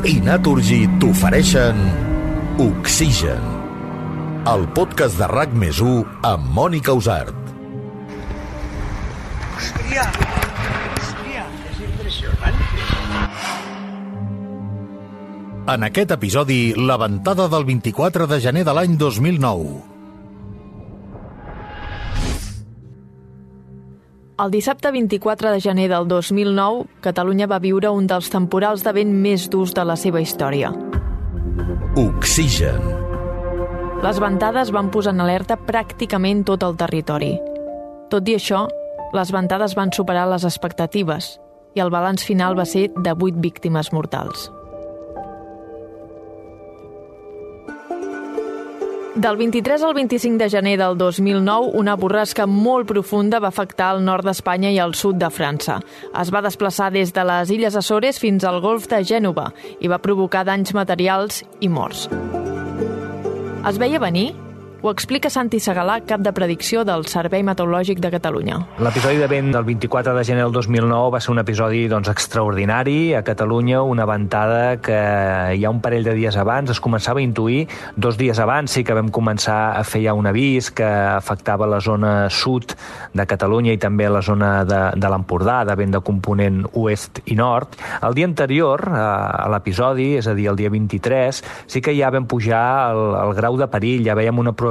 i Naturgy t'ofereixen Oxigen, el podcast de RAC més 1 amb Mònica Usart. Hostia. Hostia, es impresionante. En aquest episodi, la ventada del 24 de gener de l'any 2009. El dissabte 24 de gener del 2009, Catalunya va viure un dels temporals de vent més durs de la seva història. Oxigen, Les ventades van posar en alerta pràcticament tot el territori. Tot i això, les ventades van superar les expectatives i el balanç final va ser de 8 víctimes mortals. Del 23 al 25 de gener del 2009, una borrasca molt profunda va afectar el nord d'Espanya i el sud de França. Es va desplaçar des de les Illes Açores fins al golf de Gènova i va provocar danys materials i morts. Es veia venir? Ho explica Santi Segalà, cap de predicció del Servei Meteorològic de Catalunya. L'episodi de vent del 24 de gener del 2009 va ser un episodi doncs, extraordinari. A Catalunya, una ventada que ja un parell de dies abans es començava a intuir. Dos dies abans sí que vam començar a fer ja un avís que afectava la zona sud de Catalunya i també la zona de, de l'Empordà, de vent de component oest i nord. El dia anterior, a, a l'episodi, és a dir, el dia 23, sí que ja vam pujar el, el grau de perill, ja veiem una probabilitat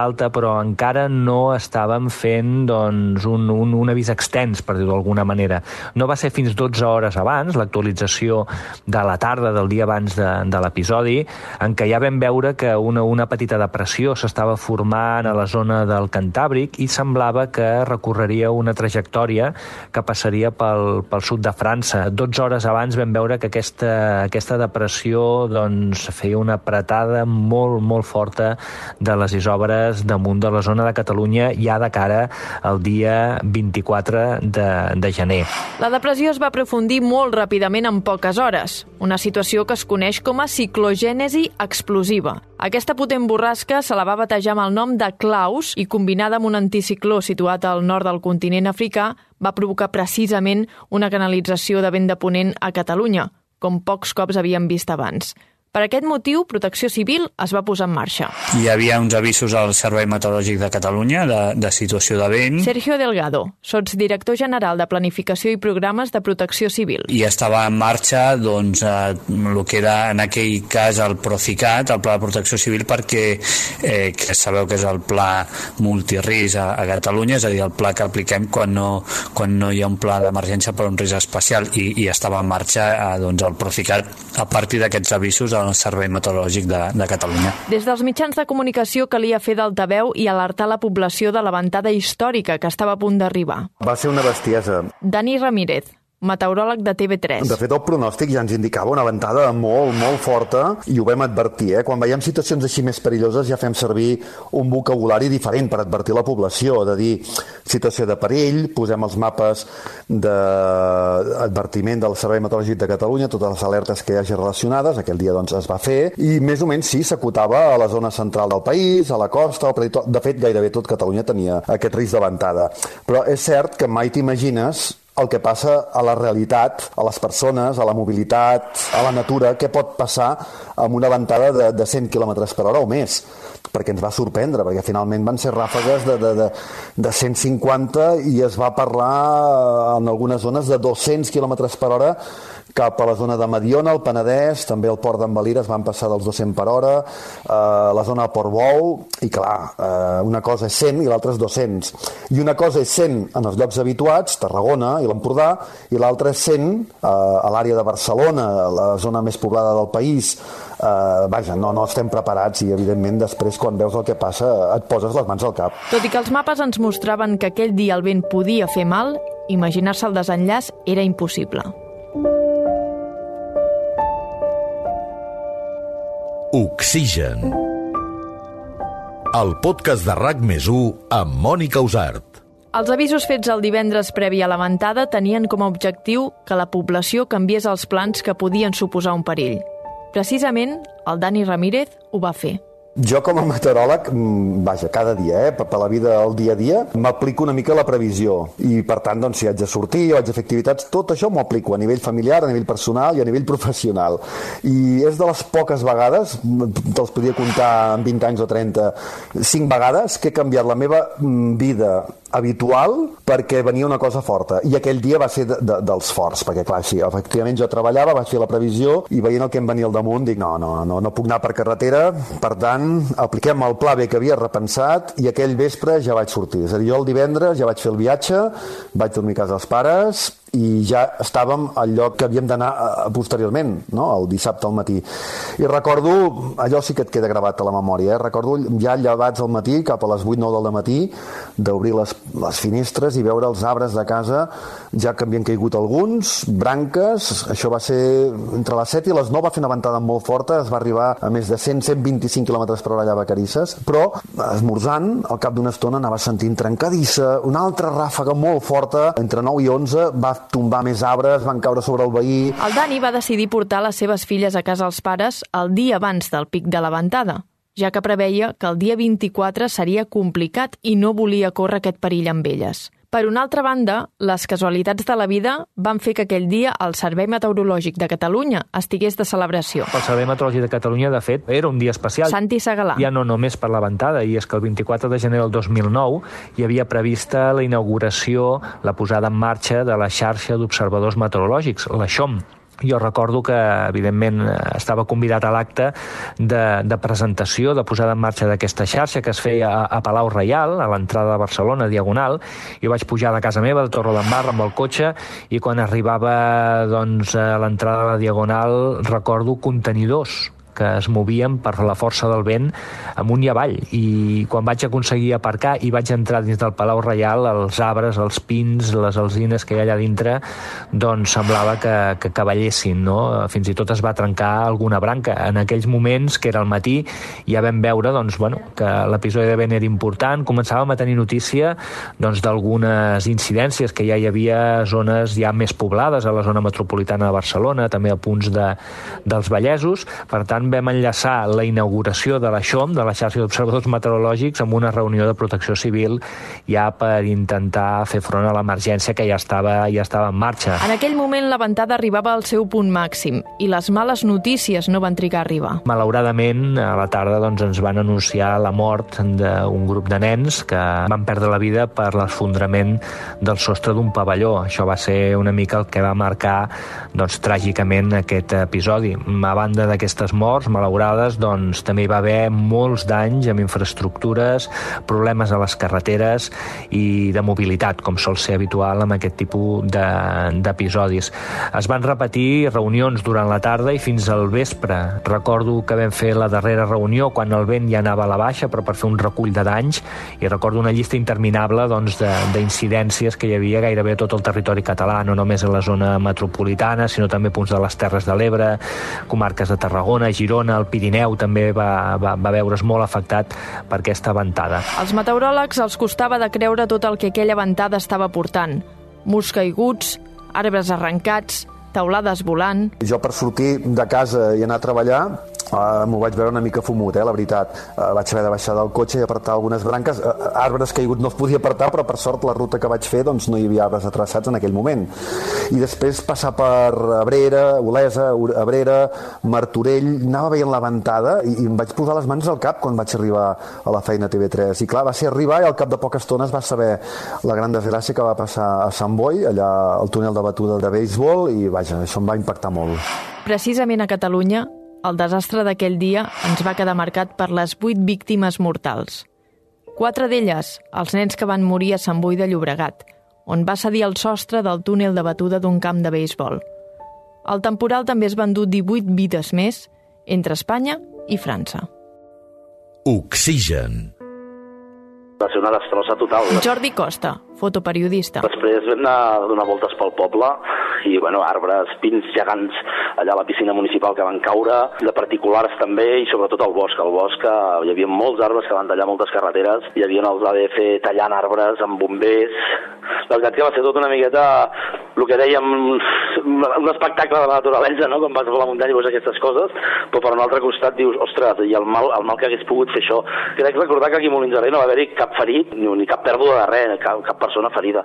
alta, però encara no estàvem fent doncs, un, un, un avís extens, per dir-ho d'alguna manera. No va ser fins 12 hores abans, l'actualització de la tarda del dia abans de, de l'episodi, en què ja vam veure que una, una petita depressió s'estava formant a la zona del Cantàbric i semblava que recorreria una trajectòria que passaria pel, pel sud de França. 12 hores abans vam veure que aquesta, aquesta depressió doncs, feia una apretada molt, molt forta de les isòbares damunt de la zona de Catalunya ja de cara al dia 24 de, de gener. La depressió es va aprofundir molt ràpidament en poques hores, una situació que es coneix com a ciclogènesi explosiva. Aquesta potent borrasca se la va batejar amb el nom de Klaus i combinada amb un anticicló situat al nord del continent africà va provocar precisament una canalització de vent de ponent a Catalunya, com pocs cops havíem vist abans. Per aquest motiu, Protecció Civil es va posar en marxa. Hi havia uns avisos al Servei Meteorològic de Catalunya de, de situació de vent Sergio Delgado, sotsdirector general de Planificació i Programes de Protecció Civil. i estava en marxa doncs, eh, el que era en aquell cas el Procicat, el Pla de Protecció Civil, perquè eh, que sabeu que és el pla multirisc a, a Catalunya, és a dir, el pla que apliquem quan no, quan no hi ha un pla d'emergència per un risc especial i, i estava en marxa eh, doncs, el Procicat a partir d'aquests avisos al Servei Meteorològic de, de Catalunya. Des dels mitjans de comunicació calia fer d'altaveu i alertar la població de la ventada històrica que estava a punt d'arribar. Va ser una bestiesa. Dani Ramírez, meteoròleg de TV3. De fet, el pronòstic ja ens indicava una ventada molt, molt forta i ho vam advertir. Eh? Quan veiem situacions així més perilloses ja fem servir un vocabulari diferent per advertir la població, de dir situació de perill, posem els mapes d'advertiment del Servei Meteorològic de Catalunya, totes les alertes que hi hagi relacionades, aquell dia doncs es va fer, i més o menys sí, s'acotava a la zona central del país, a la costa, al. De fet, gairebé tot Catalunya tenia aquest risc de ventada. Però és cert que mai t'imagines el que passa a la realitat, a les persones, a la mobilitat, a la natura, què pot passar amb una ventada de, de 100 km per hora o més perquè ens va sorprendre, perquè finalment van ser ràfegues de, de, de, de 150 i es va parlar en algunes zones de 200 km per hora cap a la zona de Mediona, el Penedès, també el port d'en es van passar dels 200 per hora, eh, la zona de Portbou, i clar, eh, una cosa és 100 i l'altra és 200. I una cosa és 100 en els llocs habituats, Tarragona i l'Empordà, i l'altra és 100 eh, a l'àrea de Barcelona, la zona més poblada del país. Eh, vaja, no, no estem preparats i, evidentment, després, quan veus el que passa, et poses les mans al cap. Tot i que els mapes ens mostraven que aquell dia el vent podia fer mal, imaginar-se el desenllaç era impossible. Oxigen. El podcast de RAC més 1 amb Mònica Usart. Els avisos fets el divendres previ a la ventada tenien com a objectiu que la població canviés els plans que podien suposar un perill. Precisament, el Dani Ramírez ho va fer. Jo com a meteoròleg, mm, vaja, cada dia, eh, per, la vida al dia a dia, m'aplico una mica la previsió i per tant, doncs, si haig de sortir o haig de fer activitats, tot això m'ho aplico a nivell familiar, a nivell personal i a nivell professional. I és de les poques vegades, te'ls podria comptar en 20 anys o 30, 5 vegades que he canviat la meva mm, vida habitual perquè venia una cosa forta i aquell dia va ser de, de, dels forts perquè clar, sí, efectivament jo treballava vaig fer la previsió i veient el que em venia al damunt dic no, no, no, no puc anar per carretera per tant apliquem el pla B que havia repensat i aquell vespre ja vaig sortir. És a dir, jo el divendres ja vaig fer el viatge vaig dormir a casa dels pares i ja estàvem al lloc que havíem d'anar eh, posteriorment, no? el dissabte al matí. I recordo, allò sí que et queda gravat a la memòria, eh? recordo ja llevats al matí, cap a les 8-9 del matí, d'obrir les, les finestres i veure els arbres de casa, ja que havien caigut alguns, branques, això va ser entre les 7 i les 9, va fer una ventada molt forta, es va arribar a més de 100-125 km per hora allà a Vacarisses, però esmorzant, al cap d'una estona anava sentint trencadissa, una altra ràfaga molt forta, entre 9 i 11, va tombar més arbres, van caure sobre el veí... El Dani va decidir portar les seves filles a casa als pares el dia abans del pic de la ventada, ja que preveia que el dia 24 seria complicat i no volia córrer aquest perill amb elles. Per una altra banda, les casualitats de la vida van fer que aquell dia el Servei Meteorològic de Catalunya estigués de celebració. El Servei Meteorològic de Catalunya, de fet, era un dia especial. Santi Segalà. Ja no només per la ventada, i és que el 24 de gener del 2009 hi havia prevista la inauguració, la posada en marxa de la xarxa d'observadors meteorològics, la XOM, jo recordo que, evidentment, estava convidat a l'acte de, de presentació, de posada en marxa d'aquesta xarxa que es feia a, a Palau Reial, a l'entrada de Barcelona, Diagonal. Jo vaig pujar de casa meva, de Torre Mar, amb el cotxe, i quan arribava doncs, a l'entrada de la Diagonal recordo contenidors que es movien per la força del vent amunt i avall. I quan vaig aconseguir aparcar i vaig entrar dins del Palau Reial els arbres, els pins, les alzines que hi ha allà dintre doncs semblava que, que cavallessin no? fins i tot es va trencar alguna branca. En aquells moments que era el matí ja vam veure doncs, bueno, que l'episodi de vent era important. Començàvem a tenir notícia doncs, d'algunes incidències que ja hi havia zones ja més poblades a la zona metropolitana de Barcelona també a punts de, dels Vallesos. Per tant vam enllaçar la inauguració de la XOM, de la xarxa d'observadors meteorològics, amb una reunió de protecció civil ja per intentar fer front a l'emergència que ja estava, ja estava en marxa. En aquell moment la ventada arribava al seu punt màxim i les males notícies no van trigar a arribar. Malauradament, a la tarda doncs, ens van anunciar la mort d'un grup de nens que van perdre la vida per l'esfondrament del sostre d'un pavelló. Això va ser una mica el que va marcar doncs, tràgicament aquest episodi. A banda d'aquestes morts, morts malaurades, doncs també hi va haver molts danys amb infraestructures, problemes a les carreteres i de mobilitat, com sol ser habitual amb aquest tipus d'episodis. De, es van repetir reunions durant la tarda i fins al vespre. Recordo que vam fer la darrera reunió quan el vent ja anava a la baixa, però per fer un recull de danys, i recordo una llista interminable doncs, d'incidències que hi havia gairebé a tot el territori català, no només a la zona metropolitana, sinó també punts de les Terres de l'Ebre, comarques de Tarragona, Girona, el Pirineu també va, va, va veure's molt afectat per aquesta ventada. Als meteoròlegs els costava de creure tot el que aquella ventada estava portant. Murs caiguts, arbres arrencats, taulades volant... Jo per sortir de casa i anar a treballar Uh, M'ho vaig veure una mica fumut, eh, la veritat. Uh, vaig haver de baixar del cotxe i apartar algunes branques. Uh, arbres caigut no es podia apartar, però per sort la ruta que vaig fer doncs, no hi havia arbres atraçats en aquell moment. I després passar per Abrera, Olesa, Abrera, Martorell, anava veient la ventada i, i em vaig posar les mans al cap quan vaig arribar a la feina TV3. I clar, va ser arribar i al cap de poca estona es va saber la gran desgràcia que va passar a Sant Boi, allà al túnel de batuda de béisbol, i vaja, això em va impactar molt. Precisament a Catalunya, el desastre d'aquell dia ens va quedar marcat per les vuit víctimes mortals. Quatre d'elles, els nens que van morir a Sant Boi de Llobregat, on va cedir el sostre del túnel de batuda d'un camp de béisbol. El temporal també es van dur 18 vides més entre Espanya i França. Oxigen. Va ser una destrossa total. Jordi Costa, fotoperiodista. Després vam anar a donar voltes pel poble i, bueno, arbres, pins gegants allà a la piscina municipal que van caure, de particulars també i sobretot al bosc. Al bosc eh, hi havia molts arbres que van tallar moltes carreteres, hi havia els ADF tallant arbres amb bombers. La veritat que va ser tot una miqueta el que dèiem, un espectacle de la naturalesa, no? quan vas a la muntanya i veus aquestes coses, però per un altre costat dius, ostres, i el mal, el mal que hagués pogut fer això. Crec recordar que aquí a Molins de Rei no va haver-hi cap ferit, ni, ni cap pèrdua de res, cap, cap persona ferida,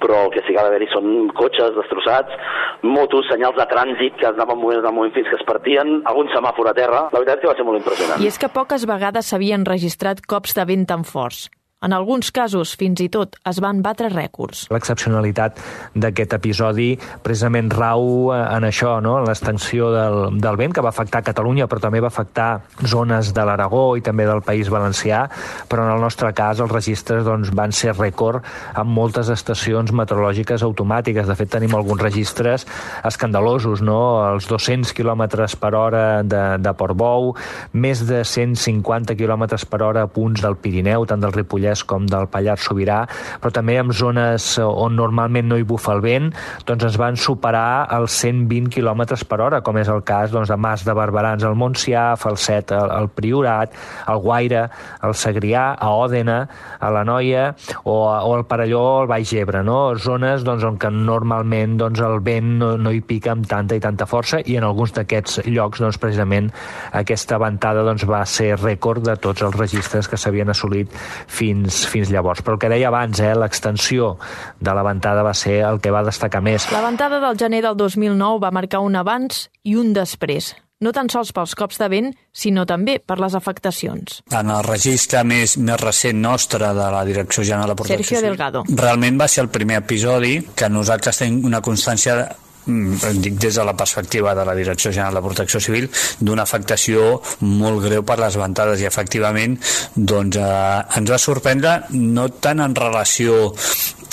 però el que sí que va haver-hi són cotxes destrossats, motos, senyals de trànsit que anaven movent en el moment fins que es partien, algun semàfor a terra, la veritat és que va ser molt impressionant. I és que poques vegades s'havien registrat cops de vent tan forts. En alguns casos, fins i tot, es van batre rècords. L'excepcionalitat d'aquest episodi precisament rau eh, en això, no? en l'extensió del, del vent, que va afectar Catalunya, però també va afectar zones de l'Aragó i també del País Valencià, però en el nostre cas els registres doncs, van ser rècord amb moltes estacions meteorològiques automàtiques. De fet, tenim alguns registres escandalosos, no? els 200 km per hora de, de Portbou, més de 150 km per hora a punts del Pirineu, tant del Ripollès Vallès com del Pallars Sobirà, però també en zones on normalment no hi bufa el vent, doncs ens van superar els 120 km per hora, com és el cas doncs, de Mas de Barberans al Montsià, Falset al, Priorat, al Guaire, al Segrià, a Òdena, a la Noia, o, o al Parelló al Baix Ebre, no? zones doncs, on que normalment doncs, el vent no, no hi pica amb tanta i tanta força i en alguns d'aquests llocs doncs, precisament aquesta ventada doncs, va ser rècord de tots els registres que s'havien assolit fins fins, fins llavors. Però el que deia abans, eh, l'extensió de la ventada va ser el que va destacar més. La ventada del gener del 2009 va marcar un abans i un després no tan sols pels cops de vent, sinó també per les afectacions. En el registre més, més recent nostre de la Direcció General de Protecció Sergio Delgado. realment va ser el primer episodi que nosaltres tenim una constància dic des de la perspectiva de la Direcció General de Protecció Civil, d'una afectació molt greu per les ventades i efectivament doncs, eh, ens va sorprendre no tant en relació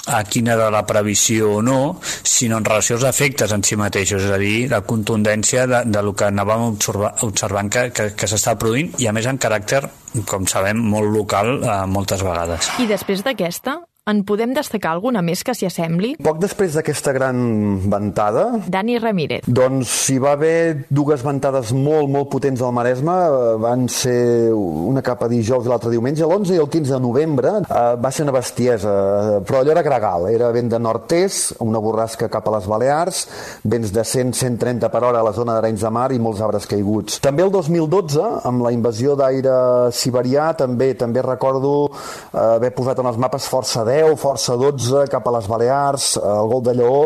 a quina era la previsió o no, sinó en relació als efectes en si mateixos, és a dir, la contundència de, de lo que anàvem observa, observant que, que, que s'està produint i a més en caràcter, com sabem, molt local eh, moltes vegades. I després d'aquesta, en podem destacar alguna més que s'hi assembli? Poc després d'aquesta gran ventada... Dani Ramírez. Doncs hi va haver dues ventades molt, molt potents al Maresme. Van ser una cap a dijous i l'altre diumenge. L'11 i el 15 de novembre eh, va ser una bestiesa, però allò era gregal. Era vent de nord-est, una borrasca cap a les Balears, vents de 100-130 per hora a la zona d'Arenys de Mar i molts arbres caiguts. També el 2012, amb la invasió d'aire siberià, també també recordo eh, haver posat en els mapes força 10, força 12 cap a les Balears, el gol de Lleó,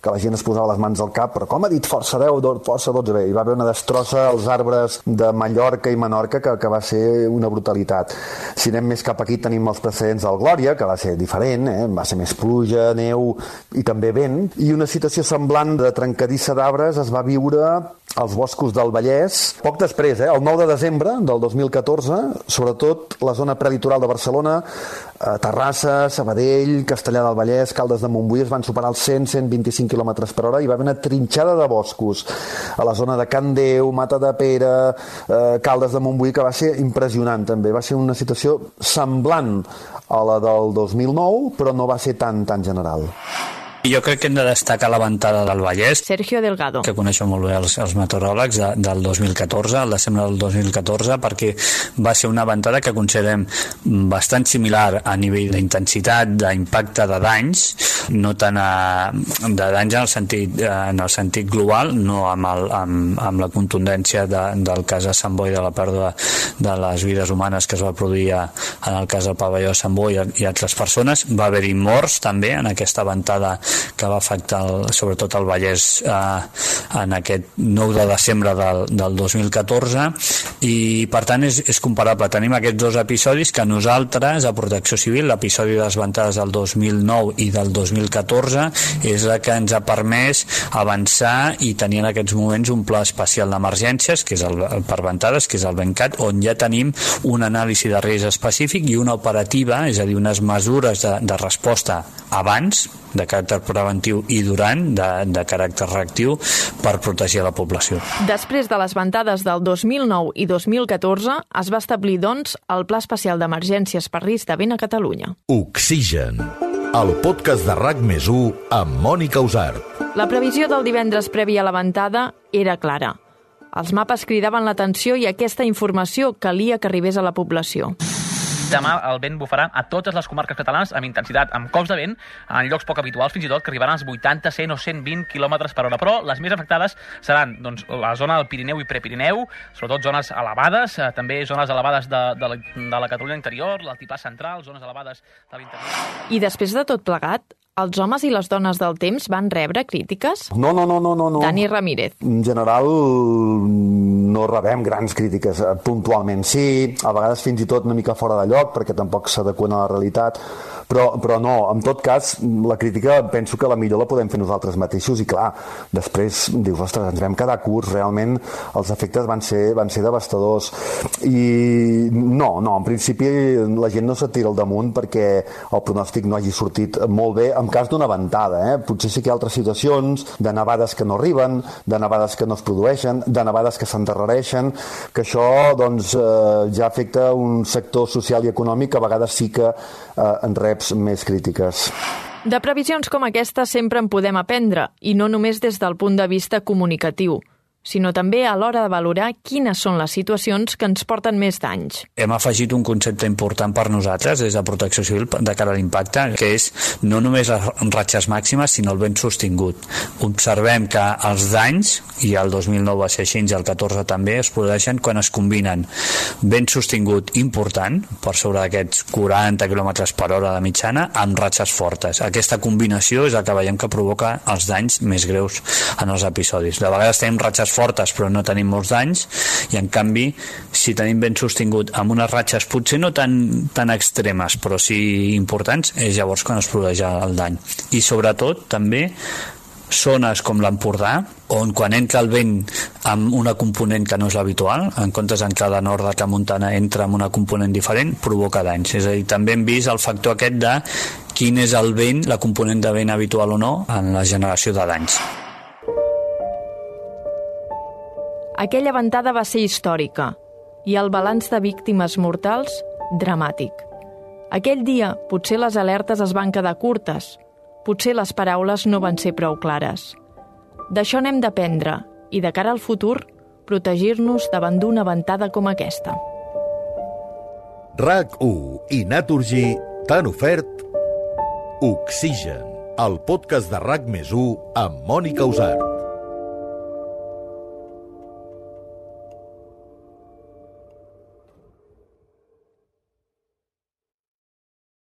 que la gent es posava les mans al cap, però com ha dit força 10, força 12? Bé, hi va haver una destrossa als arbres de Mallorca i Menorca que, que va ser una brutalitat. Si anem més cap aquí tenim els precedents del Glòria, que va ser diferent, eh? va ser més pluja, neu i també vent, i una situació semblant de trencadissa d'arbres es va viure als boscos del Vallès. Poc després, eh, el 9 de desembre del 2014, sobretot la zona prelitoral de Barcelona, eh, Terrassa, Sabadell, Castellà del Vallès, Caldes de Montbui es van superar els 100-125 km per hora i va haver una trinxada de boscos a la zona de Can Déu, Mata de Pere, eh, Caldes de Montbui, que va ser impressionant també. Va ser una situació semblant a la del 2009, però no va ser tan, tan general. Jo crec que hem de destacar la ventada del Vallès, Sergio Delgado. que coneixen molt bé els, els meteoròlegs de, del 2014, el desembre del 2014, perquè va ser una ventada que considerem bastant similar a nivell d'intensitat, d'impacte de danys, no tant a, de danys en el sentit, en el sentit global, no amb, el, amb, amb la contundència de, del cas de Sant Boi, de la pèrdua de les vides humanes que es va produir en el cas del pavelló de Sant Boi i altres persones. Va haver-hi morts també en aquesta ventada que va afectar el, sobretot el Vallès eh, en aquest 9 de desembre del, del 2014 i per tant és, és comparable. Tenim aquests dos episodis que nosaltres a Protecció Civil, l'episodi de les ventades del 2009 i del 2014 és la que ens ha permès avançar i tenir en aquests moments un pla especial d'emergències que és el, el per ventades, que és el BENCAT on ja tenim un anàlisi de risc específic i una operativa, és a dir, unes mesures de, de resposta abans de caràcter preventiu i durant de, de caràcter reactiu per protegir la població. Després de les ventades del 2009 i 2014 es va establir, doncs, el Pla Especial d'Emergències per risc de vent a Catalunya. Oxigen. el podcast de RAC més amb Mònica Usart. La previsió del divendres previ a la ventada era clara. Els mapes cridaven l'atenció i aquesta informació calia que arribés a la població. Demà el vent bufarà a totes les comarques catalanes amb intensitat, amb cops de vent, en llocs poc habituals, fins i tot, que arribaran als 80, 100 o 120 km per hora. Però les més afectades seran doncs, la zona del Pirineu i Prepirineu, sobretot zones elevades, eh, també zones elevades de, de, la, de la Catalunya interior, l'altiplà central, zones elevades de l'interior. I després de tot plegat, els homes i les dones del temps van rebre crítiques? No, no, no, no, no. no. Dani Ramírez. En general no rebem grans crítiques. Puntualment sí, a vegades fins i tot una mica fora de lloc perquè tampoc s'adequen a la realitat, però, però no, en tot cas, la crítica penso que la millor la podem fer nosaltres mateixos i clar, després dius, ostres, ens vam quedar curts, realment els efectes van ser, van ser devastadors i no, no, en principi la gent no se tira al damunt perquè el pronòstic no hagi sortit molt bé en cas d'una ventada, eh? potser sí que hi ha altres situacions de nevades que no arriben, de nevades que no es produeixen, de nevades que s'endarrereixen, que això doncs, eh, ja afecta un sector social i econòmic que a vegades sí que eh, en rep reps més crítiques. De previsions com aquesta sempre en podem aprendre, i no només des del punt de vista comunicatiu sinó també a l'hora de valorar quines són les situacions que ens porten més danys. Hem afegit un concepte important per nosaltres des de Protecció Civil de cara a l'impacte, que és no només les ratxes màximes, sinó el vent sostingut. Observem que els danys, i el 2009 va ser així, i el 14 també, es produeixen quan es combinen vent sostingut important, per sobre d'aquests 40 km per hora de mitjana, amb ratxes fortes. Aquesta combinació és el que veiem que provoca els danys més greus en els episodis. De vegades tenim ratxes fortes però no tenim molts danys i en canvi si tenim ben sostingut amb unes ratxes potser no tan, tan extremes però sí importants és llavors quan es produeix el dany i sobretot també zones com l'Empordà, on quan entra el vent amb una component que no és l'habitual, en comptes d'entrar de nord de Tramuntana entra amb una component diferent, provoca danys. És a dir, també hem vist el factor aquest de quin és el vent, la component de vent habitual o no, en la generació de danys. Aquella ventada va ser històrica i el balanç de víctimes mortals dramàtic. Aquell dia potser les alertes es van quedar curtes, potser les paraules no van ser prou clares. D'això n'hem d'aprendre i de cara al futur protegir-nos davant d'una ventada com aquesta. RAC1 i Naturgy t'han ofert Oxigen, el podcast de RAC més amb Mònica Usart.